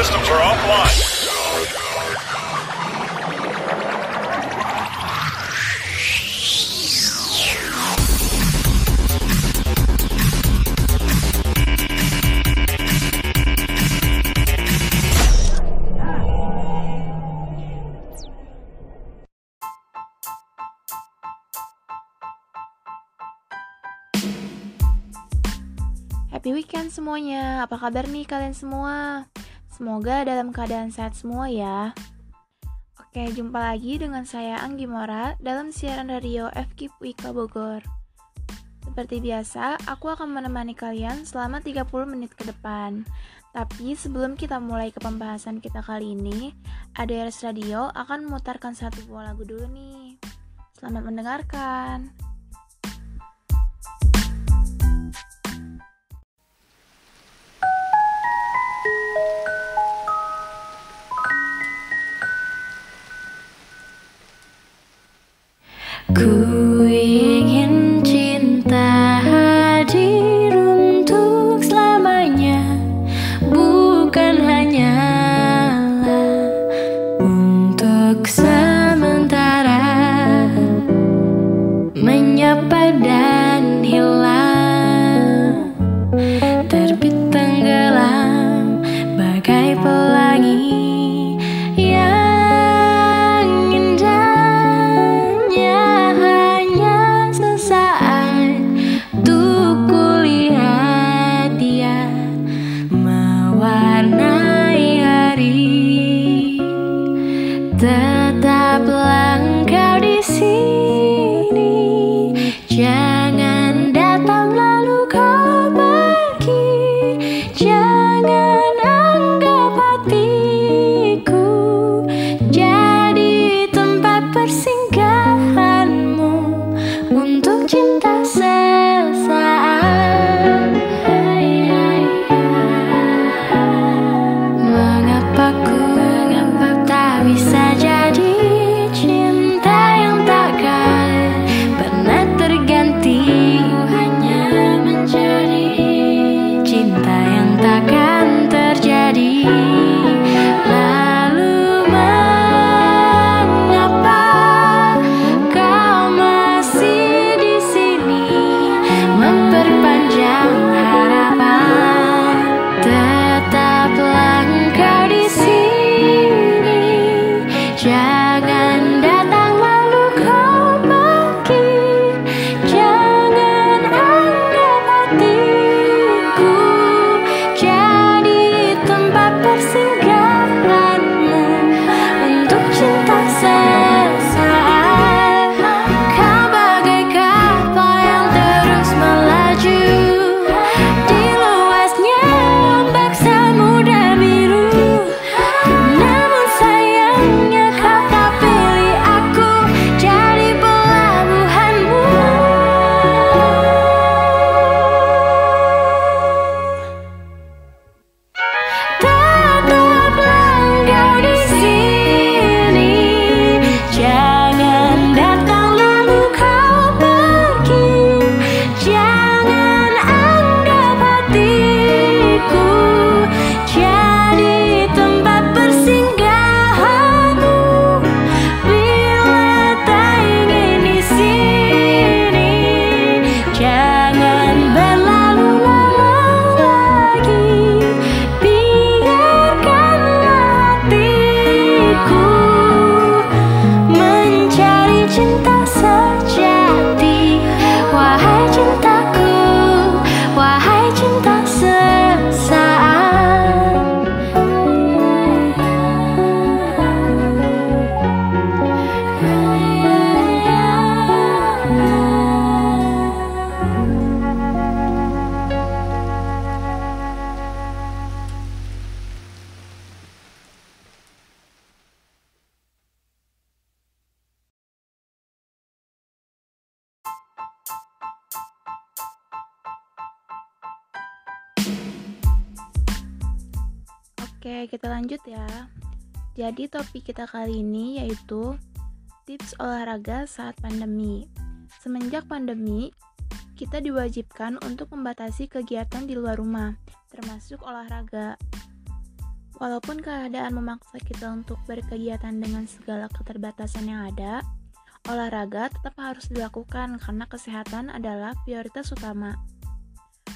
systems are offline. Happy weekend semuanya. Apa kabar nih kalian semua? Semoga dalam keadaan sehat semua ya. Oke, jumpa lagi dengan saya Anggi Mora dalam siaran radio FK Wika Bogor. Seperti biasa, aku akan menemani kalian selama 30 menit ke depan. Tapi sebelum kita mulai ke pembahasan kita kali ini, ADRS Radio akan memutarkan satu buah lagu dulu nih. Selamat mendengarkan. Oke, kita lanjut ya. Jadi topik kita kali ini yaitu tips olahraga saat pandemi. Semenjak pandemi, kita diwajibkan untuk membatasi kegiatan di luar rumah, termasuk olahraga. Walaupun keadaan memaksa kita untuk berkegiatan dengan segala keterbatasan yang ada, olahraga tetap harus dilakukan karena kesehatan adalah prioritas utama.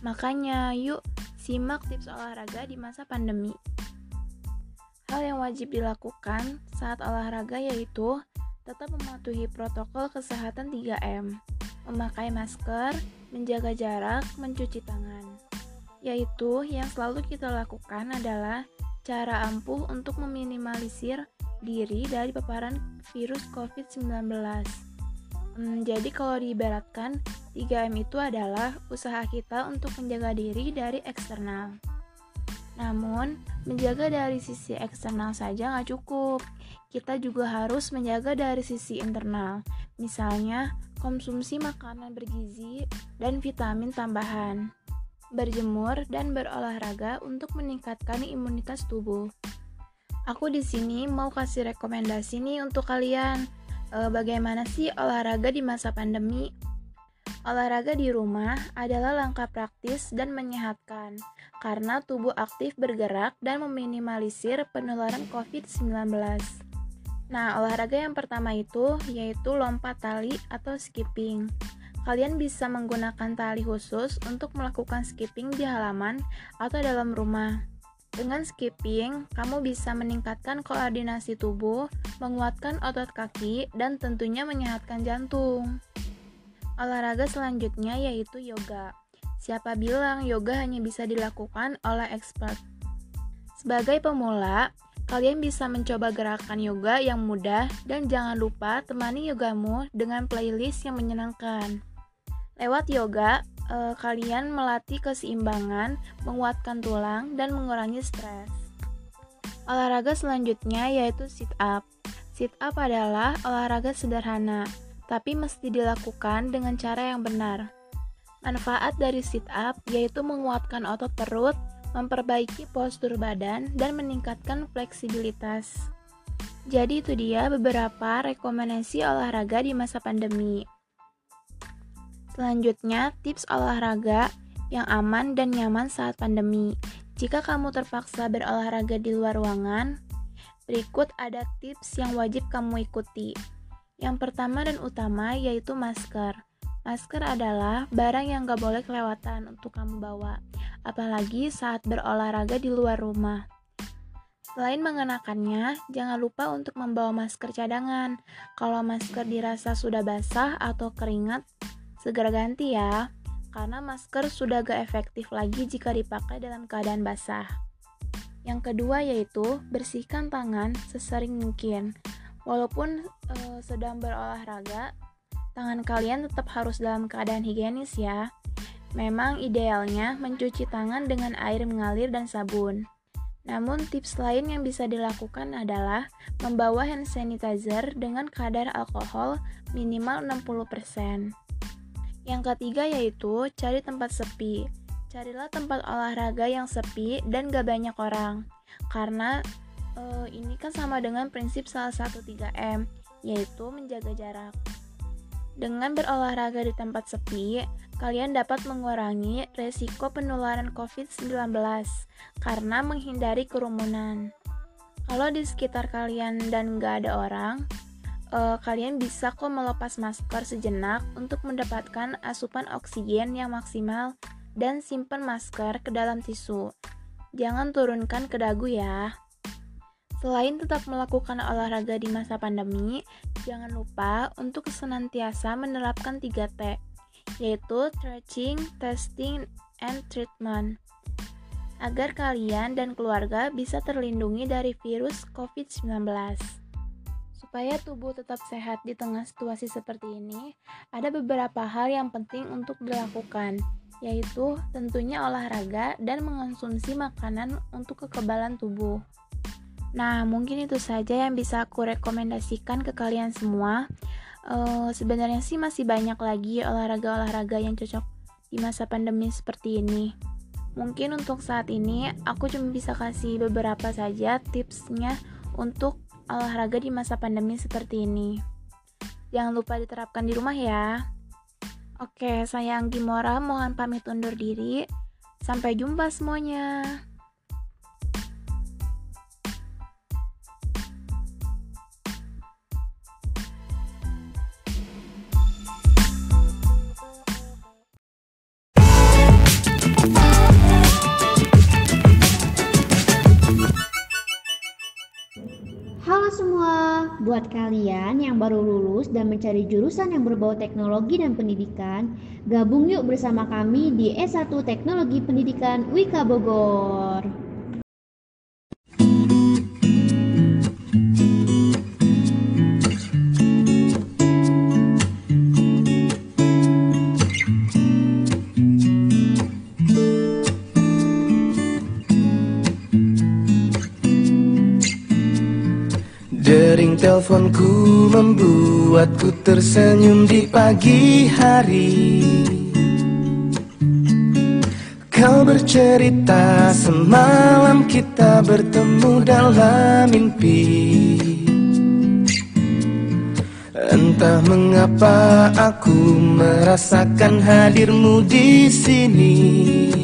Makanya, yuk simak tips olahraga di masa pandemi. Hal yang wajib dilakukan saat olahraga yaitu tetap mematuhi protokol kesehatan 3M, memakai masker, menjaga jarak, mencuci tangan. Yaitu yang selalu kita lakukan adalah cara ampuh untuk meminimalisir diri dari paparan virus COVID-19. Hmm, jadi kalau diibaratkan, 3M itu adalah usaha kita untuk menjaga diri dari eksternal. Namun, menjaga dari sisi eksternal saja nggak cukup. Kita juga harus menjaga dari sisi internal. Misalnya, konsumsi makanan bergizi dan vitamin tambahan berjemur, dan berolahraga untuk meningkatkan imunitas tubuh. Aku di sini mau kasih rekomendasi nih untuk kalian. E, bagaimana sih olahraga di masa pandemi? Olahraga di rumah adalah langkah praktis dan menyehatkan karena tubuh aktif bergerak dan meminimalisir penularan COVID-19. Nah, olahraga yang pertama itu yaitu lompat tali atau skipping. Kalian bisa menggunakan tali khusus untuk melakukan skipping di halaman atau dalam rumah. Dengan skipping, kamu bisa meningkatkan koordinasi tubuh, menguatkan otot kaki, dan tentunya menyehatkan jantung. Olahraga selanjutnya yaitu yoga. Siapa bilang yoga hanya bisa dilakukan oleh expert? Sebagai pemula, kalian bisa mencoba gerakan yoga yang mudah dan jangan lupa temani yogamu dengan playlist yang menyenangkan. Lewat yoga, eh, kalian melatih keseimbangan, menguatkan tulang, dan mengurangi stres. Olahraga selanjutnya yaitu sit up. Sit up adalah olahraga sederhana, tapi mesti dilakukan dengan cara yang benar. Manfaat dari sit up yaitu menguatkan otot perut, memperbaiki postur badan, dan meningkatkan fleksibilitas. Jadi itu dia beberapa rekomendasi olahraga di masa pandemi. Selanjutnya, tips olahraga yang aman dan nyaman saat pandemi. Jika kamu terpaksa berolahraga di luar ruangan, berikut ada tips yang wajib kamu ikuti. Yang pertama dan utama yaitu masker. Masker adalah barang yang gak boleh kelewatan untuk kamu bawa, apalagi saat berolahraga di luar rumah. Selain mengenakannya, jangan lupa untuk membawa masker cadangan. Kalau masker dirasa sudah basah atau keringat, Segera ganti ya, karena masker sudah gak efektif lagi jika dipakai dalam keadaan basah. Yang kedua yaitu bersihkan tangan sesering mungkin. Walaupun e, sedang berolahraga, tangan kalian tetap harus dalam keadaan higienis ya. Memang idealnya mencuci tangan dengan air mengalir dan sabun. Namun tips lain yang bisa dilakukan adalah membawa hand sanitizer dengan kadar alkohol minimal 60%. Yang ketiga yaitu cari tempat sepi. Carilah tempat olahraga yang sepi dan gak banyak orang. Karena e, ini kan sama dengan prinsip salah satu 3M, yaitu menjaga jarak. Dengan berolahraga di tempat sepi, kalian dapat mengurangi resiko penularan COVID-19 karena menghindari kerumunan. Kalau di sekitar kalian dan gak ada orang, uh, kalian bisa kok melepas masker sejenak untuk mendapatkan asupan oksigen yang maksimal dan simpan masker ke dalam tisu. Jangan turunkan ke dagu ya. Selain tetap melakukan olahraga di masa pandemi, jangan lupa untuk senantiasa menerapkan 3T, yaitu stretching, testing, and treatment agar kalian dan keluarga bisa terlindungi dari virus COVID-19. Supaya tubuh tetap sehat di tengah situasi seperti ini, ada beberapa hal yang penting untuk dilakukan, yaitu tentunya olahraga dan mengonsumsi makanan untuk kekebalan tubuh. Nah, mungkin itu saja yang bisa aku rekomendasikan ke kalian semua. Uh, sebenarnya sih masih banyak lagi olahraga-olahraga yang cocok di masa pandemi seperti ini. Mungkin untuk saat ini aku cuma bisa kasih beberapa saja tipsnya untuk olahraga di masa pandemi seperti ini. Jangan lupa diterapkan di rumah ya. Oke, saya Anggi Mora mohon pamit undur diri. Sampai jumpa semuanya. Buat kalian yang baru lulus dan mencari jurusan yang berbau teknologi dan pendidikan, gabung yuk bersama kami di S1 Teknologi Pendidikan Wika Bogor. Dering teleponku membuatku tersenyum di pagi hari. Kau bercerita semalam kita bertemu dalam mimpi. Entah mengapa aku merasakan hadirmu di sini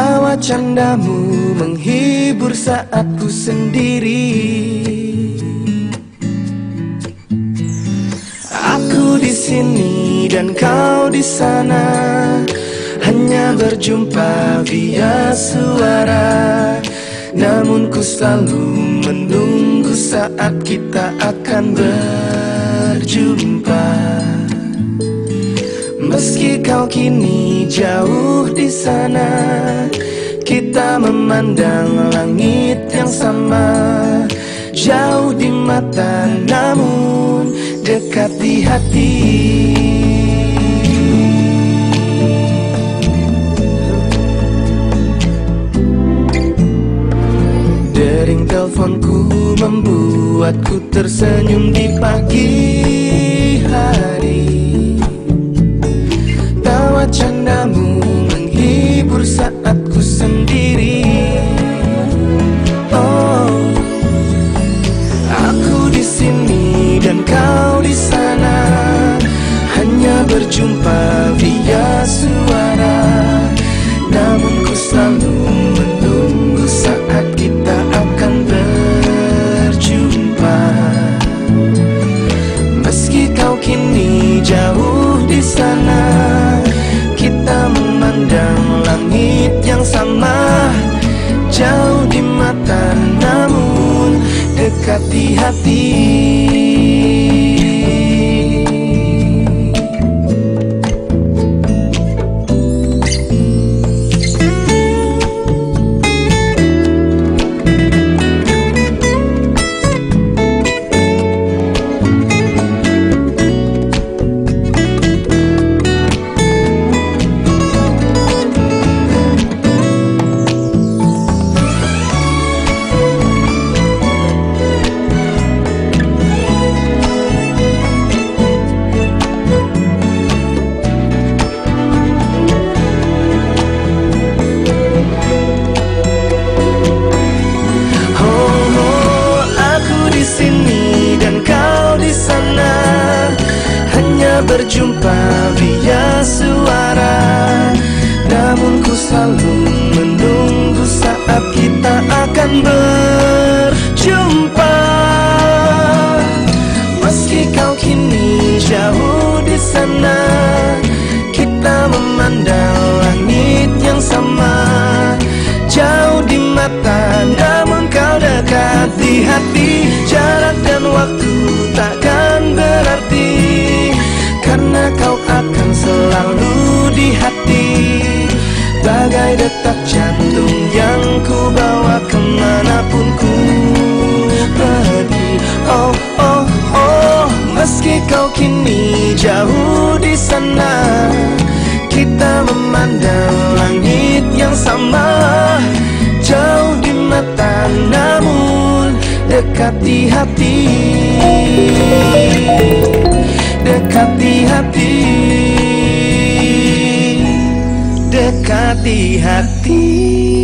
Tawa candamu menghibur saat ku sendiri. Aku di sini dan kau di sana Hanya berjumpa via suara. Namun ku selalu menunggu saat kita akan berjumpa Meski kau kini jauh di sana, kita memandang langit yang sama. Jauh di mata, namun dekat di hati. Dering teleponku membuatku tersenyum di pagi hari. Berjumpa via suara. Namun ku selalu menunggu saat kita akan berjumpa. Meski kau kini jauh di sana Kita memandang langit yang sama. Jauh di mata namun kau dekat di hati di hati. Bagai detak jantung yang ku bawa ke mana pun ku pergi. Oh, oh, oh Meski kau kini jauh di sana Kita memandang langit yang sama. Jauh di mata namun dekat di hati. Dekat di hati Dekat di hati